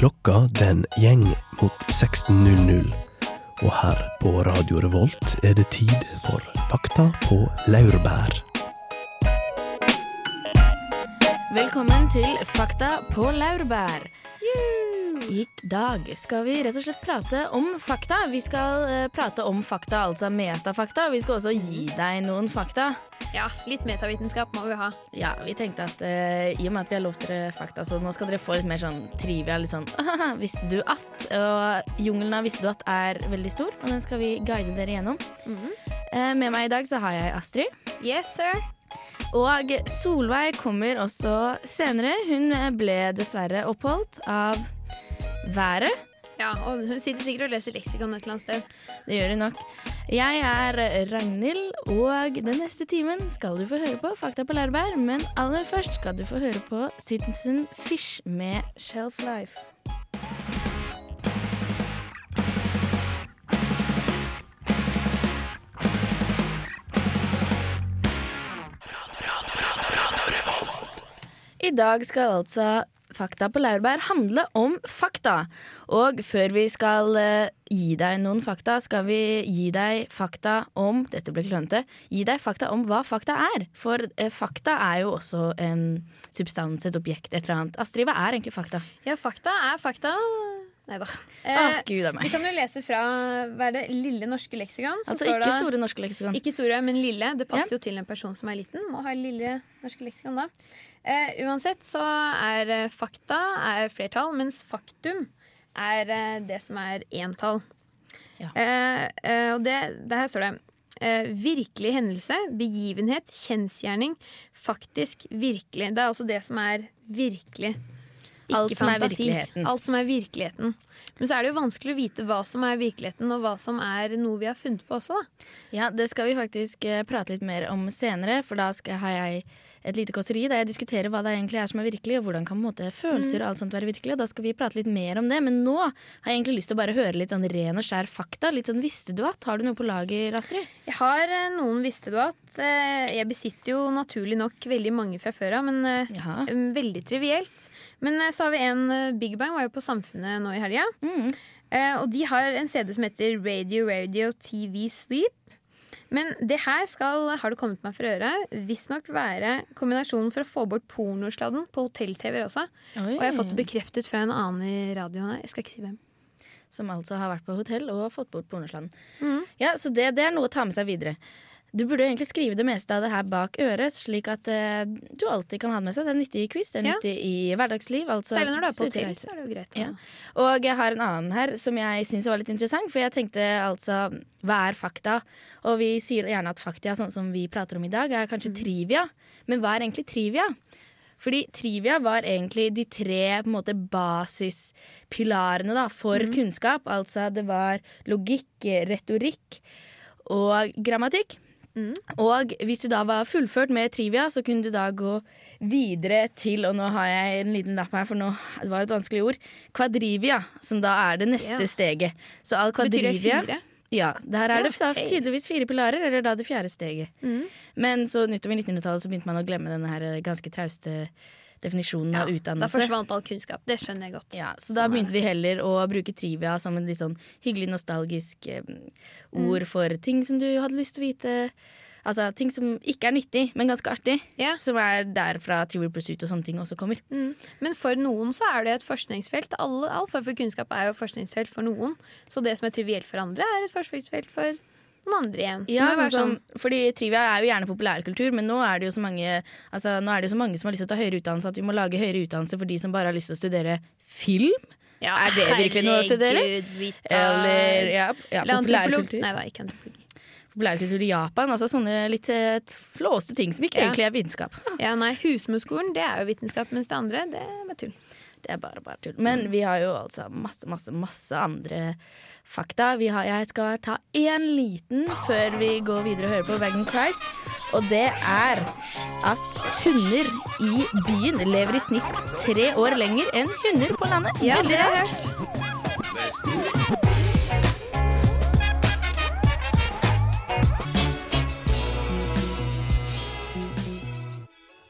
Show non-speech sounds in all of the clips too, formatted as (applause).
Klokka den gjeng mot 16.00. Og her på Radio Revolt er det tid for Fakta på laurbær. Velkommen til Fakta på laurbær. I dag skal vi rett og slett prate om fakta. Vi skal eh, prate om fakta, altså metafakta. Vi skal også gi deg noen fakta. Ja, litt metavitenskap må vi ha. Ja, vi tenkte at eh, i og med at vi har lovt dere fakta, så nå skal dere få litt mer sånn trivia. Litt sånn (laughs) visste du at? Og jungelen av visste du at er veldig stor, og den skal vi guide dere gjennom. Eh, med meg i dag så har jeg Astrid. Yes, sir. Og Solveig kommer også senere. Hun ble dessverre oppholdt av været. Ja, og hun sitter sikkert og leser leksikon et eller annet sted. Det gjør hun nok. Jeg er Ragnhild, og den neste timen skal du få høre på Fakta på Lærbær, Men aller først skal du få høre på Citizen Fish med Shelf Life. I dag skal altså Fakta på laurbær handle om fakta. Og før vi skal eh, gi deg noen fakta, skal vi gi deg fakta om Dette ble klønete. Gi deg fakta om hva fakta er. For eh, fakta er jo også en substans, et objekt, et eller annet. Astrid, hva er egentlig fakta? Ja, fakta er fakta. Nei da. Å, gud vi kan jo lese fra hva er det, Lille norske leksikon. Altså ikke da, Store norske leksikon. Ikke store, men lille. Det passer jo til en person som er liten. Må ha lille norske leksikon da. Eh, uansett så er eh, fakta er flertall, mens faktum er eh, det som er entall. Ja. Eh, eh, og det, det her står det eh, virkelig hendelse, begivenhet, kjensgjerning, faktisk, virkelig. Det er altså det som er virkelig. Alt som er virkeligheten. Alt som er virkeligheten. Men så er det jo vanskelig å vite hva som er virkeligheten, og hva som er noe vi har funnet på også, da. Ja, det skal vi faktisk eh, prate litt mer om senere, for da skal, har jeg et lite kåseri der jeg diskuterer hva det egentlig er som er virkelig, og hvordan kan måte, følelser og alt sånt være virkelig. Og da skal vi prate litt mer om det. Men nå har jeg egentlig lyst til å bare høre litt sånn ren og skjær fakta. Litt sånn visste du at? Har du noe på lager, Astrid? Jeg har eh, noen visste du at eh, Jeg besitter jo naturlig nok veldig mange fra før av, men eh, Jaha. veldig trivielt. Men så har vi en Big Bang var jo på Samfunnet nå i helga. Mm. Og de har en CD som heter Radio Radio TV Sleep. Men det her skal, har det kommet meg for øre, visstnok være kombinasjonen for å få bort pornosladden på hotell-TV også. Oi. Og jeg har fått det bekreftet fra en annen i radioen her. Jeg skal ikke si hvem. Som altså har vært på hotell og fått bort pornosladden. Mm. Ja, så det, det er noe å ta med seg videre. Du burde egentlig skrive det meste av det her bak øret, slik at uh, du alltid kan ha det med seg. Det er nyttig i quiz, det er Ja. nyttig i hverdagsliv. Altså, Særlig når du er på så er det jo greit. Ja. Og jeg har en annen her som jeg syns var litt interessant. For jeg tenkte altså Hva er fakta? Og vi sier gjerne at fakta, sånn som vi prater om i dag, er kanskje trivia. Men hva er egentlig trivia? Fordi trivia var egentlig de tre måte, basispilarene da, for kunnskap. Altså det var logikk, retorikk og grammatikk. Og hvis du da var fullført med trivia, så kunne du da gå videre til Og nå har jeg en liten lapp her, for nå det var et vanskelig ord. Kvadrivia, som da er det neste Ja. steget. Så all Betyr det kvadrivia fire? Ja, der er Ja, det da hei. tydeligvis fire pilarer, eller da det fjerde steget. Mm. Men så utover 1900-tallet så begynte man å glemme denne her eh, ganske trauste definisjonen av utdannelse. Da forsvant all kunnskap. Det skjønner jeg godt. Ja, så da begynte vi heller å bruke trivia som en litt sånn hyggelig nostalgisk eh, ord for ting som du hadde lyst til å vite. Altså ting som ikke er nyttig, men ganske artig. Yeah. Som er derfra Trivial Pursuit og sånne ting også kommer. Mm. Men for noen så er det et forskningsfelt. All, all form for kunnskap er jo forskningsfelt for noen. Så det som er trivielt for andre, er et forskningsfelt for noen andre igjen. Ja, sånn, sånn fordi Trivia er jo gjerne populærkultur, men nå er det jo så mange Altså nå er det jo så mange som har lyst til å ta høyere utdannelse at vi må lage høyere utdannelse for de som bare har lyst til å studere film. Ja, Er det virkelig noe å studere? Eller ja, ja antropolog. populærkultur. Nei da, ikke antropologi. populærkultur i Japan. Altså sånne litt eh, flåste ting som ikke Ja. egentlig er vitenskap. Ja, nei, Husmorskolen det er jo vitenskap, mens det andre det er tull. Det er bare bare tull. Men vi har jo altså masse, masse, masse andre fakta. Vi har, jeg skal ta én liten før vi går videre og hører på Wagon Christ. Og det er at hunder i byen lever i snitt tre år lenger enn hunder på landet. Ja, Veldig rart. hørt.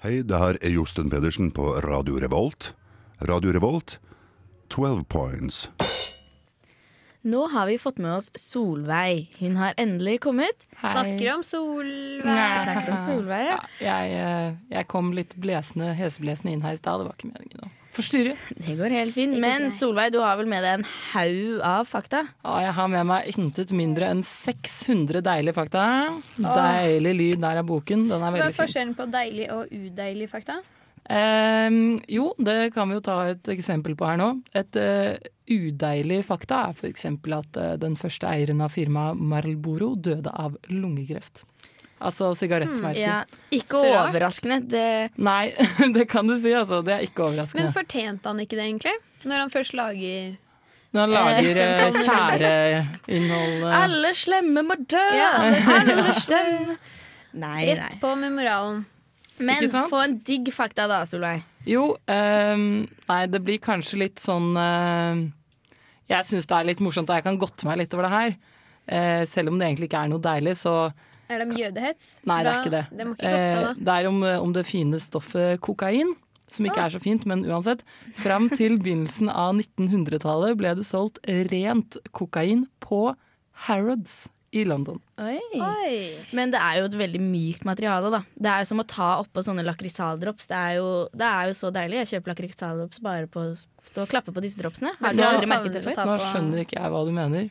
Hei, det her er Josten Pedersen på Radio Revolt. Radio Revolt, 12 points. Nå har vi fått med oss Solveig. Hun har endelig kommet. Snakker om Solveig. Snakker om Solveig, ja. Jeg, eh, jeg kom litt blesende, heseblesende inn her i stad. Det var ikke meningen å forstyrre. Det går helt fint. Men. Solveig, du har vel med deg en haug av fakta? Ja, jeg har med meg intet mindre enn 600 deilige fakta. Deilig lyd der av boken. Den er Hva er veldig forskjellen på deilig og udeilig fakta? Ehm, jo, det kan vi jo ta et eksempel på her nå. Et eh, udeilig fakta er f.eks. at eh, den første eieren av firmaet Marlboro døde av lungekreft. Altså sigarettmerket. Ja, ikke Så overraskende. Det, Nei, (laughs) det kan du si, altså. Det er ikke overraskende. Men fortjente han ikke det, egentlig? Når han først lager Når han lager Eh, eh, tjæreinnhold (laughs) alle slemme må dø! Ja, alle slemme Nei, Rett på med moralen. Men få en digg fakta da, Solveig. Jo, um, nei, det blir kanskje litt sånn uh, Jeg syns det er litt morsomt, og jeg kan godte meg litt over det her. Uh, selv om det egentlig ikke er noe deilig, så Er det om jødehets? Nei, det er ikke det. Det må ikke seg, Eh, det er om, om det fine stoffet kokain. Som ikke er så fint, men uansett. Fram til begynnelsen av 1900-tallet ble det solgt rent kokain på Harrods i London. Oi. Oi. Men det er jo et veldig mykt materiale, da. Det er jo som å ta oppå sånne lakrisaldrops. Det, det er jo så deilig. Jeg kjøper lakrisaldrops bare på å stå og klappe på disse dropsene. Har du aldri merket det før? Nå skjønner ikke jeg hva du mener.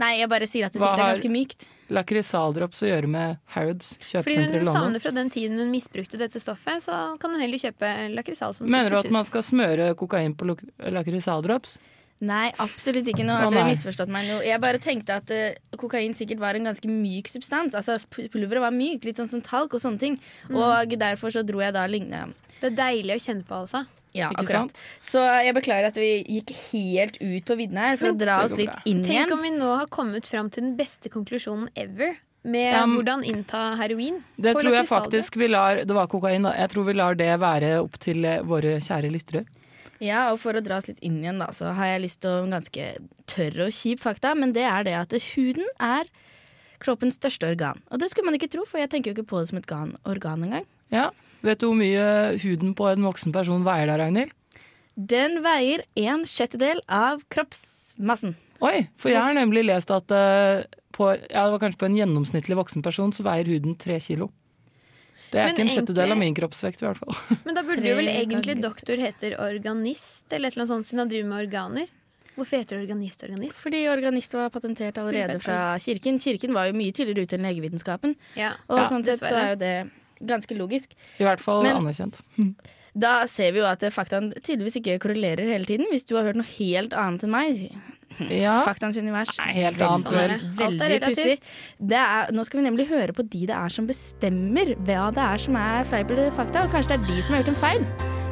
Nei, jeg bare sier at det sikkert er ganske mykt. Lakrisaldrops å gjøre med Harrods Fordi kjøpesenter i hun savner fra den tiden hun misbrukte dette stoffet, så kan hun heller kjøpe lakrisal som Mener du at man skal smøre kokain på lakrysaldrops? lakrisaldrops? Nei, absolutt ikke. Nå har dere misforstått meg nå. Jeg bare tenkte at uh, kokain sikkert var en ganske myk substans. Altså Pulveret var mykt, litt sånn som talk og sånne ting. Mm. Og derfor så dro jeg da lignende Det er deilig å kjenne på, altså. Ja, Ikke akkurat. sant? Så jeg beklager at vi gikk helt ut på viddene her for Men å dra oss litt bra. inn Tenk igjen. om vi nå har kommet fram til den beste konklusjonen ever. Med um, hvordan innta heroin. Det tror jeg faktisk vi lar Det var kokain, da. Jeg tror vi lar det være opp til eh, våre kjære lyttere. Ja, og For å dra oss litt inn igjen, da, så har jeg lyst til å en ganske tørr og kjip fakta. Men det er det at huden er kroppens største organ. Og det skulle man ikke tro, for jeg tenker jo ikke på det som et organ, organ engang. Ja. Vet du hvor mye huden på en voksen person veier da, Ragnhild? Den veier en sjettedel av kroppsmassen. Oi, for jeg har nemlig lest at eh, på, ja, det var kanskje på en gjennomsnittlig voksen person så veier huden tre kilo. Det er Men ikke en sjettedel av min kroppsvekt i hvert fall. (laughs) Men da burde jo vel egentlig doktor heter organist, eller et eller annet sånt, siden han driver med organer. Hvorfor heter det organist organist? Fordi organist var patentert allerede fra kirken. Kirken var jo mye tidligere ute enn legevitenskapen. Ja. Og Ja, sånn sett så er jo det ganske logisk. I hvert fall Men- anerkjent. Da ser vi jo at faktaen tydeligvis ikke korrelerer hele tiden. Hvis du har hørt noe helt annet enn meg. (laughs) Ja. Faktaens univers. Nei, helt annet, vel. Veldig pussig. relativt. Det Nå skal vi nemlig høre på de det er som bestemmer hva det er som er fleip eller fakta. Og kanskje det er de som har gjort en feil.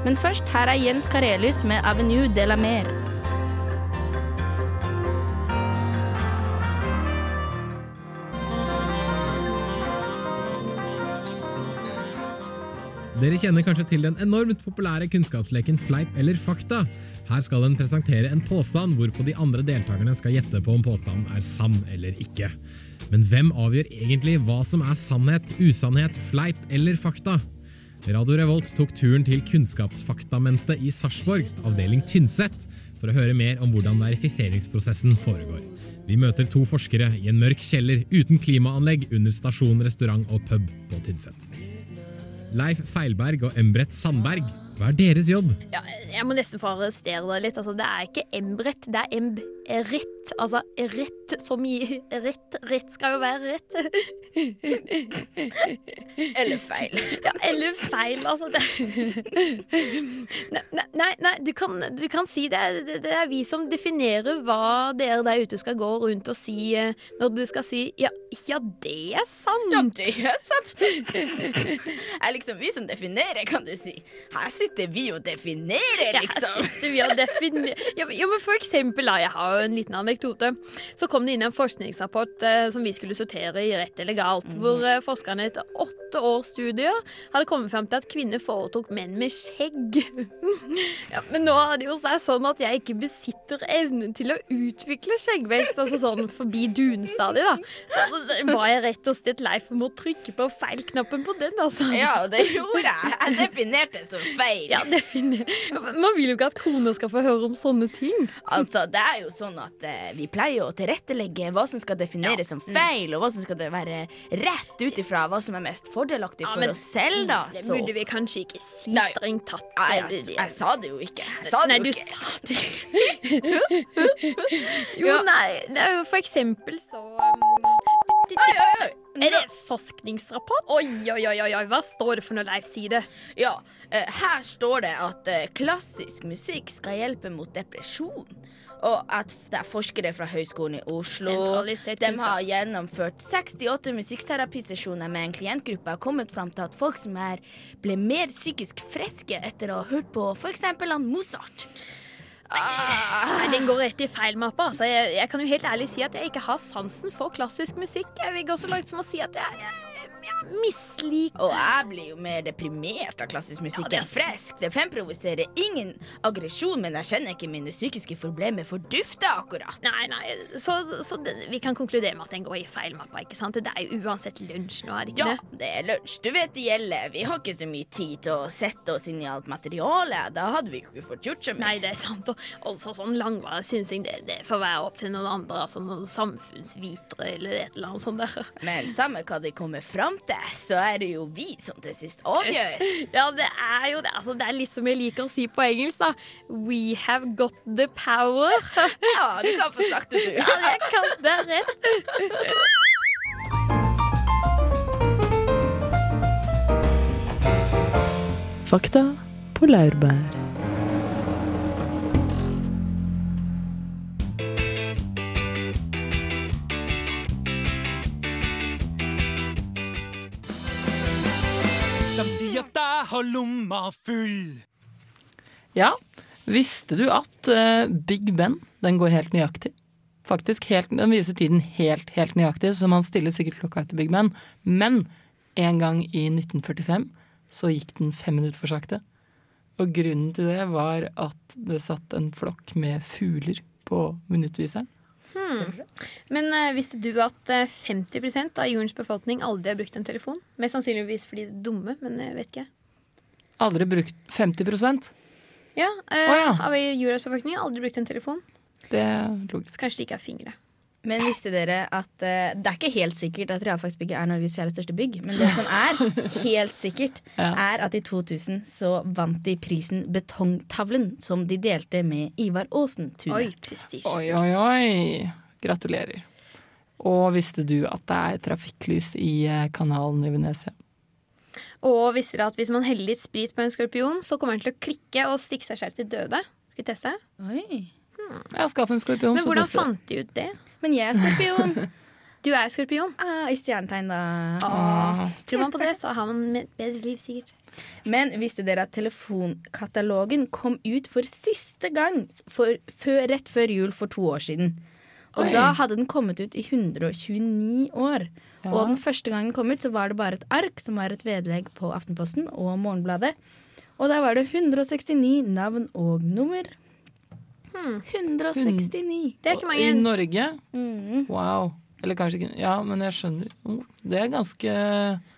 Men først, her er Jens Karelius med 'Avenue de la Mer'. Dere kjenner kanskje til den enormt populære kunnskapsleken Fleip eller fakta. Her skal en presentere en påstand, hvorpå de andre deltakerne skal gjette på om påstanden er sann eller ikke. Men hvem avgjør egentlig hva som er sannhet, usannhet, fleip eller fakta? Radio Revolt tok turen til Kunnskapsfaktamentet i Sarpsborg, avdeling Tynset, for å høre mer om hvordan verifiseringsprosessen foregår. Vi møter to forskere i en mørk kjeller uten klimaanlegg under stasjon, restaurant og pub på Tynset. Leif Feilberg og Embret Sandberg, hva er deres jobb? Ja, jeg må nesten få arrestere deg litt. Altså, det er ikke Embret, det er embrett. Altså rett som i rett. Rett skal jo være rett. Eller feil. Ja, eller feil, altså. Det. Nei, nei, nei du, kan, du kan si det. det. Er vi som definerer hva dere der ute skal gå rundt og si eh, når du skal si ja, ja det er sant. Ja, det er sant. Det er liksom vi som definerer, kan du si. Her sitter vi og definerer, liksom. Her sitter vi og definerer. ja, men for eksempel, da, jeg har jo en liten anekdote. Så kom det inn en forskningsrapport eh, som vi skulle sortere i rett eller galt, hvor eh, forskerne etter åtte års studier hadde kommet frem til at kvinner foretok menn med skjegg. (laughs) ja, men nå er det jo seg sånn at jeg ikke besitter evnen til å utvikle skjeggvekst, altså sånn forbi dunstadiet, da. Så var jeg rett og slett lei for å trykke på feil-knappen på den, altså. Ja, det (laughs) gjorde jeg. Jeg definerte det som feil. Ja, definer. Man vil jo ikke at koner skal få høre om sånne ting. Altså, det er jo sånn at eh, vi pleier å tilrettelegge hva som skal defineres som feil, og hva som skal det være rett ut ifra hva som er mest fordelaktig Ja, for oss selv, da. Det Så burde vi kanskje ikke si Nei. strengt tatt. Nei, jeg, jeg, det- jeg sa det jo ikke. Jeg sa det Nei, jo du ikke. sa (laughs) det Jo, nei, for eksempel så um, Oi, oi, oi. Er det forskningsrapport? Oi, oi, oi, oi, hva står det for noe, Leif-side? Ja, eh, her står det at eh, klassisk musikk skal hjelpe mot depresjon. Og at det er forskere fra Høgskolen i Oslo. De har gjennomført 68 musikkterapisesjoner med en klientgruppe og kommet fram til at folk som er, ble mer psykisk friske etter å ha hørt på f.eks. han Mozart. Ah, Nei, Den går rett i feil mappe. Altså. Jeg, jeg kan jo helt ærlig si at jeg ikke har sansen for klassisk musikk. Jeg vil gå så langt som å si at jeg, jeg, jeg misliker og jeg blir jo mer deprimert av klassisk musikk Ja, enn frisk. Det fremprovoserer ingen aggresjon, men jeg kjenner ikke mine psykiske problemer fordufte akkurat. Nei, nei, så, så det, vi kan konkludere med at den går i feil mappa, ikke sant? Det er jo uansett lunsj nå, er det ikke Ja, det? det er lunsj. Du vet det gjelder. Vi har ikke så mye tid til å sette oss inn i alt materialet. Da hadde vi ikke fått gjort så mye. Nei, det er sant. Og også sånn langvarig synsing, det, det får være opp til noen andre, altså noen samfunnsvitere eller et eller annet sånt der. Men samme hva de kommer fram til, så er det jo vi som til sist avgjør. (laughs) Ja, det er jo det. Altså, det er litt som jeg liker å si på engelsk, da. We have got the power. (laughs) Ja, du kan få sagt det, du. Ja, jeg kan det er rett. Fakta på laurbær. Har lomma full. Ja, visste du at uh, Big Ben, den går helt nøyaktig? Faktisk helt, den viser tiden helt, helt nøyaktig, så man stiller sikkert klokka etter Big Ben. Men en gang i 1945 så gikk den fem minutter for sakte. Og grunnen til det var at det satt en flokk med fugler på minuttviseren. Men uh, visste du at eh, 50% av jordens befolkning aldri har brukt en telefon? Mest sannsynligvis fordi de er dumme, men jeg vet ikke. Aldri brukt 50% Ja, eh, oh, ja. Av jordas befolkning har aldri brukt en telefon. Det er logisk. Så kanskje de ikke har fingre. Men visste dere at eh, det er ikke helt sikkert at realfagsbygget er Norges fjerde største bygg. Men det som er (laughs) helt sikkert, Ja. er at i 2000 så vant de prisen Betongtavlen, som de delte med Ivar Aasen Tune. Oi. Oi, oi, oi. Gratulerer. Og visste du at det er trafikklys i eh, kanalen i Venezia? Og visste dere at hvis man heller litt sprit på en skorpion, så kommer den til å klikke og stikke seg selv til døde? Skal vi teste? Oi. Ja, skaff en skorpion. Men hvordan fant de ut det? Men jeg er skorpion. (laughs) Du er skorpion. ah, I stjernetegn, da. Ah. tror man på det, så har man et bedre liv, sikkert. Men visste dere at telefonkatalogen kom ut for siste gang for, før, rett før jul for to år siden? Og Oi. da hadde den kommet ut i 129 år. Ja. Og den første gangen den kom ut, så var det bare et ark som var et vedlegg på Aftenposten og Morgenbladet. Og der var det 169 navn og nummer. 169. Det er ikke mange. I Norge? Mm. Wow. Eller kanskje ikke Ja, men jeg skjønner. Det er ganske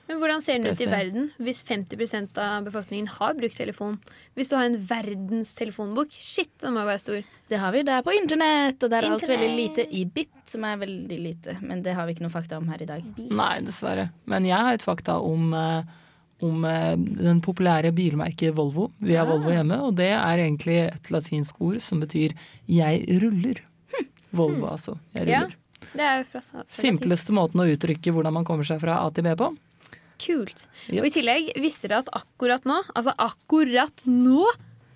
Men hvordan ser den ut i verden hvis 50% av befolkningen har brukt telefon? Hvis du har en verdenstelefonbok, shit, den må jo være stor. Det har vi der på internett, og der er alt veldig lite i bit, som er veldig lite. Men det har vi ikke noe fakta om her i dag. Nei, dessverre. Men jeg har et fakta om, eh, om eh, den populære bilmerket Volvo. Vi har Volvo hjemme, og det er egentlig et latinsk ord som betyr 'jeg ruller'. Volvo, altså. Jeg Ja. ruller. Det er fra Simpleste måten å uttrykke hvordan man kommer seg fra A til B på. Kult. Yep. Og i tillegg visste dere at akkurat nå, altså akkurat nå,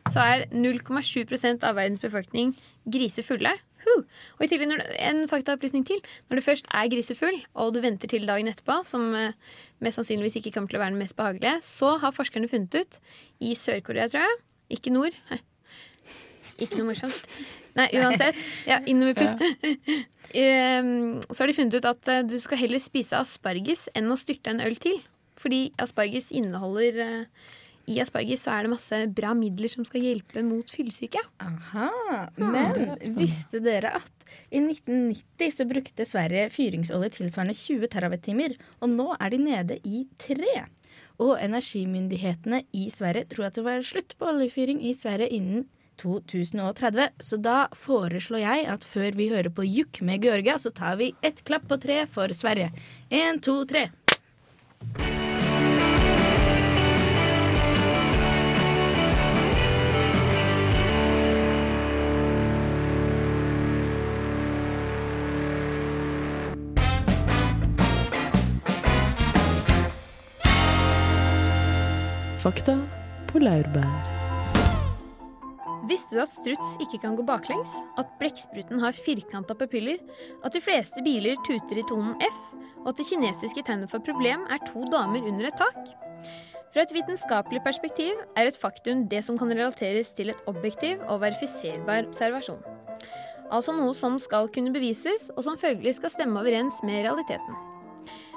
så er 0,7% av verdens befolkning grisefulle. Huh. Og i tillegg en faktaopplysning til. Når du først er grisefull, og du venter til dagen etterpå, som eh, mest sannsynligvis ikke kommer til å være den mest behagelige, så har forskerne funnet ut, i Sør-Korea, tror jeg, ikke nord Ikke noe morsomt. Nei, uansett. Ja, innover pust. Ja. (laughs) så har de funnet ut at eh, du skal heller spise asparges enn å styrte en øl til. Fordi asparges inneholder eh, I asparges så er det masse bra midler som skal hjelpe mot fyllesyke. Aha, Men visste dere at i 1990 så brukte Sverige fyringsolje tilsvarende 20 TWh, og nå er de nede i 3. Og energimyndighetene i Sverige tror at det var slutt på oljefyring i Sverige innen 2030. Så da foreslår jeg at før vi hører på Juk med Georgia, så tar vi ett klapp på tre for Sverige. Én, to, tre. Fakta på laurbær. Visste du at struts ikke kan gå baklengs? At blekkspruten har firkanta papiller? At de fleste biler tuter i tonen F? Og at det kinesiske tegnet for problem er to damer under et tak? Fra et vitenskapelig perspektiv er et faktum det som kan relateres til et objektiv og verifiserbar observasjon. Altså noe som skal kunne bevises, og som følgelig skal stemme overens med realiteten.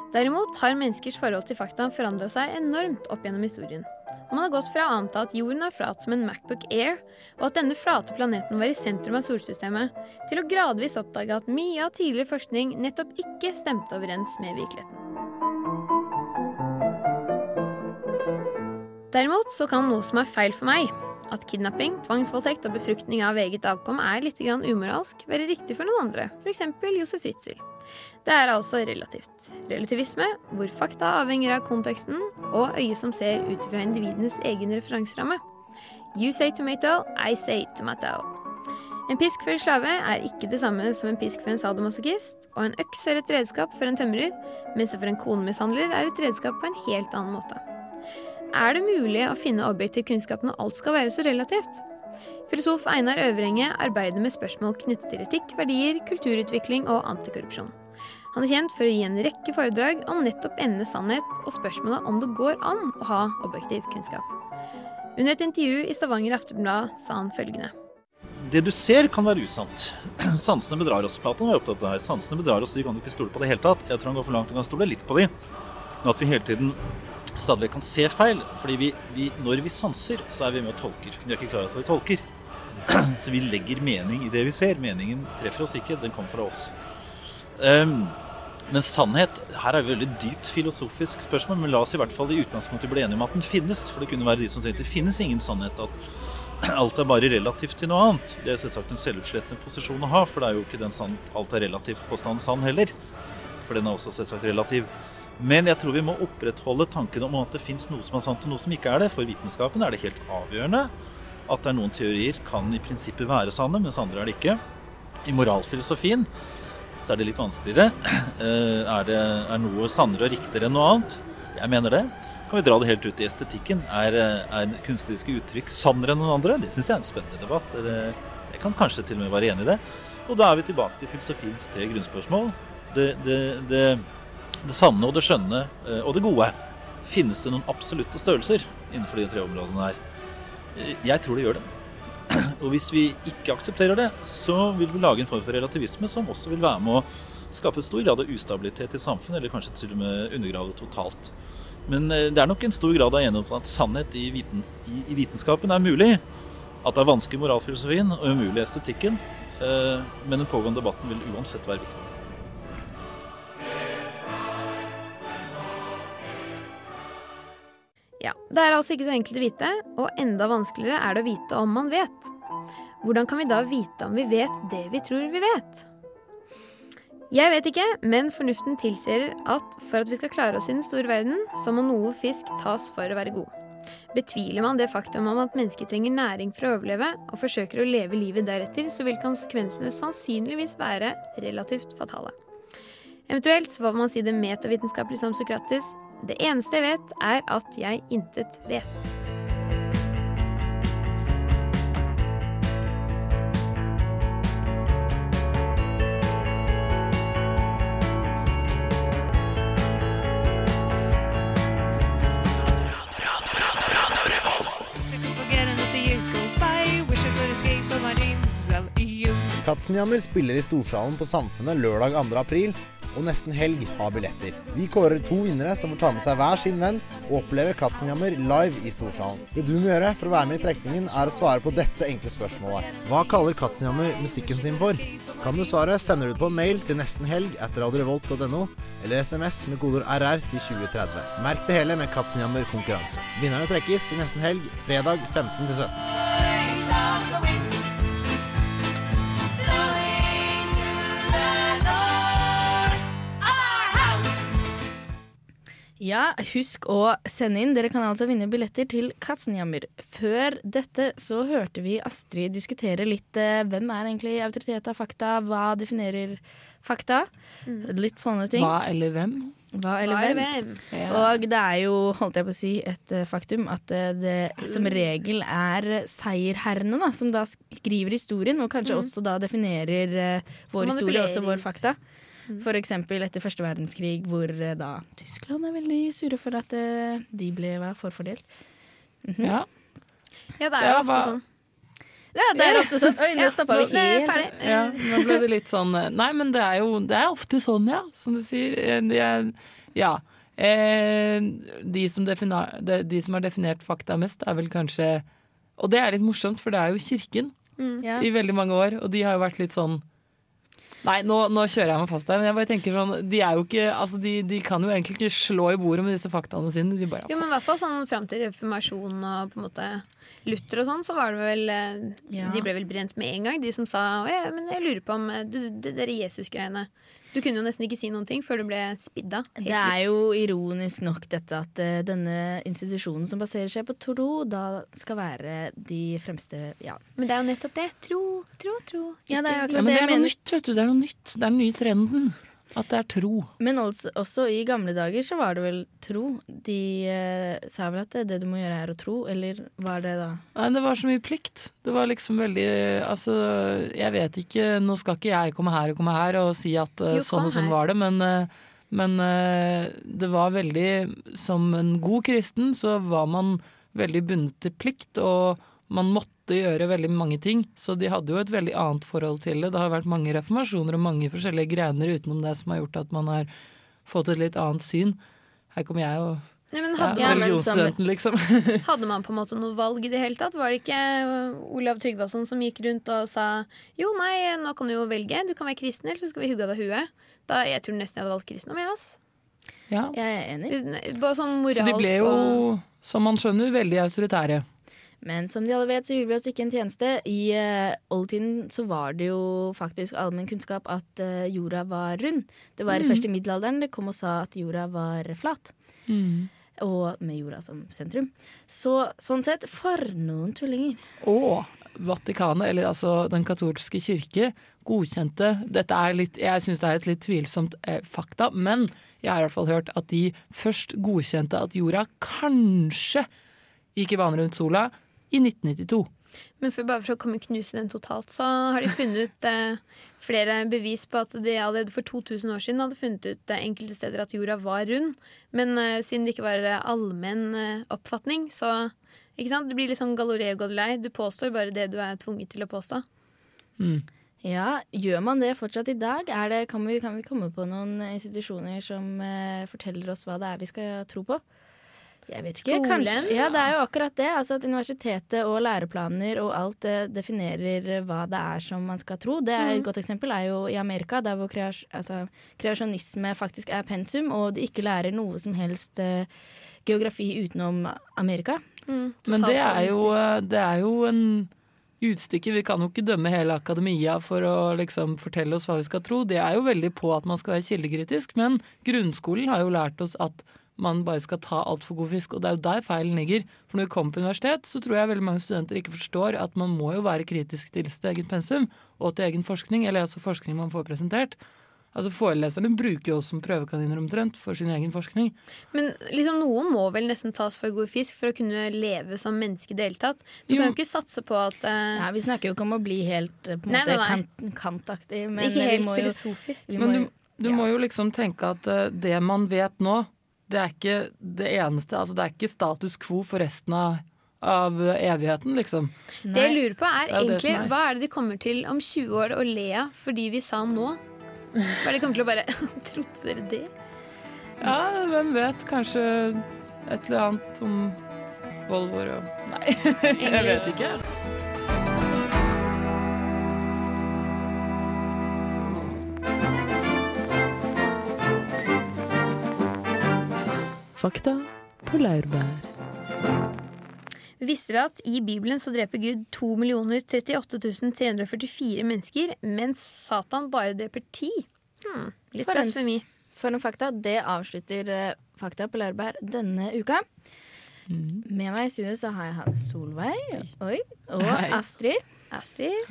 Derimot har menneskers forhold til fakta forandra seg enormt opp gjennom historien. Og man har gått fra å anta at jorden er flat som en Macbook Air, og at denne flate planeten var i sentrum av solsystemet, til å gradvis oppdage at mye av tidligere forskning nettopp ikke stemte overens med virkeligheten. Derimot så kan noe som er feil for meg, at kidnapping, tvangsvoldtekt og befruktning av eget avkom er litt umoralsk, være riktig for noen andre, f.eks. Josef Ritzel. Det er altså relativt. Relativisme, hvor fakta avhenger av konteksten og øyet som ser ut fra individenes egen referanseramme. You say tomato, I say tomato. En pisk for en slave er ikke det samme som en pisk for en sadomasochist, og en øks er et redskap for en tømrer, mens det for en konemishandler er et redskap på en helt annen måte. Er det mulig å finne objektiv kunnskap når alt skal være så relativt? Filosof Einar Øvrenge arbeider med spørsmål knyttet til etikk, verdier, kulturutvikling og antikorrupsjon. Han er kjent for å gi en rekke foredrag om nettopp emnet sannhet og spørsmålet om det går an å ha objektiv kunnskap. Under et intervju i Stavanger Aftenblad sa han følgende. Det du ser, kan være usant. (clears throat) Sansene bedrar oss. Platon var opptatt av det her. Sansene bedrar oss, de kan du ikke stole på det hele tatt. Jeg tror han går for langt, du kan stole litt på de. Men at vi hele tiden stadig vekk kan se feil. fordi vi, vi, når vi sanser, så er vi med og tolker. Vi er ikke klar over at vi tolker. (clears throat) Så vi legger mening i det vi ser. Meningen treffer oss ikke, den kommer fra oss. Ehm, men sannhet Her er et veldig dypt filosofisk spørsmål, men la oss i hvert fall i utgangspunktet bli enige om at den finnes. For det kunne være de som sier at det finnes ingen sannhet. At (clears throat) alt er bare relativt til noe annet. Det er selvsagt en selvutslettende posisjon å ha, for det er jo ikke den sann, alt er relativt påstanden sann heller. For den er også selvsagt relativ. Men jeg tror vi må opprettholde tanken om at det fins noe som er sant og noe som ikke er det. For vitenskapen er det helt avgjørende at det er noen teorier kan i prinsippet være sanne, mens andre er det ikke. I moralfilosofien så er det litt vanskeligere. (clears throat) Eh, Er, det, er noe sannere og riktigere enn noe annet? Jeg mener det. Kan vi dra det helt ut i estetikken? Er, eh, er kunstneriske uttrykk sannere enn noen andre? Det syns jeg er en spennende debatt. Jeg kan kanskje til og med være enig i det. Og da er vi tilbake til filosofiens tre grunnspørsmål. Det, det, det, det sanne og det skjønne eh, og det gode. Finnes det noen absolutte størrelser innenfor de tre områdene her? Eh, Jeg tror det gjør det. Og hvis vi ikke aksepterer det, så vil vi lage en form for relativisme som også vil være med å skape stor grad av ustabilitet i samfunnet, eller kanskje til og med undergrave totalt. Men eh, det er nok en stor grad av enighet om at sannhet i, vitens, i, i vitenskapen er mulig. At det er vanskelig i moralfilosofien og umulig i estetikken. eh, Men den pågående debatten vil uansett være viktig. Ja, Det er altså ikke så enkelt å vite, og enda vanskeligere er det å vite om man vet. Hvordan kan vi da vite om vi vet det vi tror vi vet? Jeg vet ikke, men fornuften tilsier at for at vi skal klare oss i den store verden, så må noe fisk tas for å være god. Betviler man det faktum om at mennesker trenger næring for å overleve, og forsøker å leve livet deretter, så vil konsekvensene sannsynligvis være relativt fatale. Eventuelt så får man si det metavitenskapelig som Sokrates. Det eneste jeg vet, er at jeg intet vet. Katzenjammer spiller i Storsalen på Samfunnet lørdag 2. april, og Nesten Helg har billetter. Vi kårer to vinnere som får ta med seg hver sin venn og oppleve Katzenjammer live i Storsalen. Det du må gjøre for å være med i trekningen, er å svare på dette enkle spørsmålet. Hva kaller Katzenjammer musikken sin for? Kan du svare, sender du det på en mail til nestenhelg etter radiorevolt.no, eller SMS med kodeord RR til 2030. Merk det hele med Katzenjammer konkurranse. Vinnerne trekkes i nesten helg, fredag 15 til 17. Ja, husk å sende inn. Dere kan altså vinne billetter til Katzenjammer. Før dette så hørte vi Astrid diskutere litt eh, hvem er egentlig autoritet av fakta, hva definerer fakta? Litt sånne ting. Hva eller hvem? Hva eller Hva er hvem? hvem? Og det er jo, holdt jeg på å si, et eh, faktum at eh, det som regel er seierherrene da, som da skriver historien, og kanskje også da definerer eh, vår historie, også vår fakta. For eksempel etter første verdenskrig, hvor eh, da Tyskland er veldig sure for at eh, de ble forfordelt. Ja. Ja, det er Ja, jo ofte hva- sånn. Ja, det er ofte sånn. Oi, nå Ja, stoppa vi helt. Ja, nå ble det litt sånn eh, Nei, men det er jo det er ofte sånn, ja, som du sier. Ja. Eh, de, som definer, de, de som har definert fakta mest, er vel kanskje Og det er litt morsomt, for det er jo Kirken mm. i veldig mange år, og de har jo vært litt sånn Nei, nå, nå kjører jeg meg fast der, men jeg bare tenker sånn De er jo ikke Altså, de, de kan jo egentlig ikke slå i bordet med disse faktaene sine. De bare Jo, men i hvert fall sånn fram til reformasjonen og på en måte Luther og sånn, så var det vel eh, Ja. De ble vel brent med en gang, de som sa Å ja, men jeg lurer på om eh, du, det der Jesus-greiene Du kunne jo nesten ikke si noen ting før du ble spidda. Det er slutt. jo ironisk nok dette at uh, denne institusjonen som baserer seg på tro, da skal være de fremste ja. Men det er jo nettopp det. Tro, tro, tro. Ja, det er jo akkurat Ja, men det jeg er noe mener. nytt, vet du. Det er noe nytt. Det er den nye trenden. At det er tro. Men også, også i gamle dager så var det vel tro. De eh, sa vel at det, det du må gjøre er å tro, eller var det da Nei, det var så mye plikt. Det var liksom veldig Altså, jeg vet ikke Nå skal ikke jeg komme her og komme her og si at eh, Jo, sånn og sånn var det, men, eh, men eh, det var veldig Som en god kristen så var man veldig bundet til plikt, og man måtte gjøre veldig mange ting. Så de hadde jo et veldig annet forhold til det. Det har vært mange reformasjoner og mange forskjellige grener utenom det som har gjort at man har fått et litt annet syn. Her kommer jeg og Nei, men hadde, Ja, men religionsstudenten, liksom. (laughs) hadde man på en måte noe valg i det hele tatt? Var det ikke eh, Olav Tryggvason som gikk rundt og sa jo, nei, nå kan du jo velge. Du kan være kristen, eller så skal vi hugge av deg huet. Da, jeg tror nesten jeg hadde valgt kristendom, jeg, ass. Ja. Jeg er enig. Bare sånn moralsk Så de ble jo, og som man skjønner, veldig autoritære. Men som de alle vet, så gjorde vi oss ikke en tjeneste. I uh, oldtiden så var det jo faktisk allmenn kunnskap at uh, jorda var rund. Det var først i middelalderen det kom og sa at jorda var flat. Og med jorda som sentrum. Så sånn sett, for noen tullinger. Og Vatikanet, eller altså Den katolske kirke, godkjente Dette er litt Jeg syns det er et litt tvilsomt eh, fakta, men jeg har i hvert fall hørt at de først godkjente at jorda kanskje gikk i bane rundt sola i 1992. Men for, bare for å komme knuse den totalt, så har de funnet ut eh, flere bevis på at de allerede for 2000 år siden hadde funnet ut eh, enkelte steder at jorda var rund. Men eh, siden det ikke var eh, allmenn eh, oppfatning, så ikke sant? Det blir litt sånn Galileo Galilei. Du påstår bare det du er tvunget til å påstå. Ja, gjør man det fortsatt i dag? Er det, kan, vi, kan vi komme på noen institusjoner som eh, forteller oss hva det er vi skal tro på? Jeg vet ikke, Skolen, kanskje. Ja, det er jo akkurat det. Altså at Universitetet og læreplaner og alt det definerer hva det er som man skal tro. Det er Et godt eksempel er jo i Amerika, der hvor kreas altså, kreasjonisme faktisk er pensum, og de ikke lærer noe som helst eh, geografi utenom Amerika. Mm, Men det er, jo, det er jo en utstikker. Vi kan jo ikke dømme hele akademia for å liksom fortelle oss hva vi skal tro. Det er jo veldig på at man skal være kildekritisk, men grunnskolen har jo lært oss at man bare skal ta altfor god fisk, og det er jo der feilen ligger. For når vi kommer på universitet, så tror jeg veldig mange studenter ikke forstår at man må jo være kritisk til sitt eget pensum og til egen forskning, eller altså forskning man får presentert. Altså Foreleserne bruker jo oss som prøvekaniner omtrent for sin egen forskning. Men liksom, noe må vel nesten tas for god fisk for å kunne leve som menneske i det hele tatt. Du Jo. kan jo ikke satse på at uh... Nei, vi snakker jo ikke om å bli helt eh, på en Nei, måte nei, nei. Kant, kantaktig, men Ikke vi helt filosofisk. jo- Men må du, du ja. må jo liksom tenke at uh, det man vet nå, det er ikke det eneste. Altså det er ikke status quo for resten av, av evigheten, liksom. Det jeg lurer på er er egentlig er. hva er det de kommer til om 20 år å le av fordi vi sa nå? Hva er det de kommer til å bare (laughs) Trodde dere det? Ja, hvem vet. Kanskje et eller annet om Volvoer og Nei, (laughs) jeg vet ikke. Fakta på laurbær. Visste dere at i Bibelen så dreper Gud 2 038 344 mennesker, mens Satan bare dreper 10? Hmm, litt For en- blasfemi. For en fakta, det avslutter eh, Fakta på Laurbær denne uka. Med meg i studio så har jeg hatt Solveig oi, og Hei. Astrid. Astrid.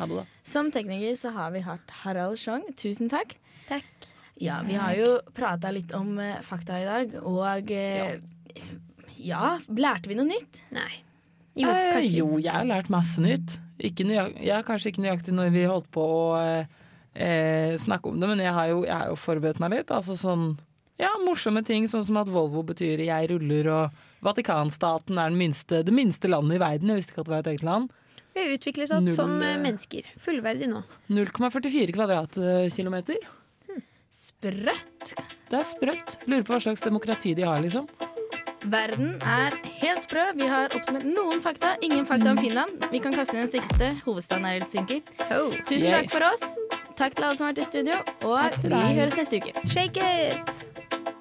Som tekniker så har vi hatt Harald Schjong. Tusen takk. Takk. Ja, vi har jo prata litt om eh, fakta i dag, og eh, ja, lærte vi noe nytt? Nei. Jo, Eh, jo, jeg har lært masse nytt. Ikke jeg ja, kanskje ikke nøyaktig når vi holdt på å eh, eh, snakke om det, men jeg har jo, jeg har jo forberedt meg litt. Altså sånn ja, morsomme ting, sånn som at Volvo betyr 'jeg ruller', og Vatikanstaten er den minste, det minste landet i verden. Jeg visste ikke at det var et eget land. Vi har utviklet oss som mennesker. Fullverdig nå. 0,44 kvadratkilometer. Sprøtt! Det er sprøtt. Lurer på hva slags demokrati de har, liksom. Verden er helt sprø. Vi har oppsummert noen fakta. Ingen fakta om Finland. Vi kan kaste inn den siste. Hovedstaden er Helsinki. Tusen Yay. takk for oss. Takk til alle som har vært i studio, og vi høres neste uke. Shake it!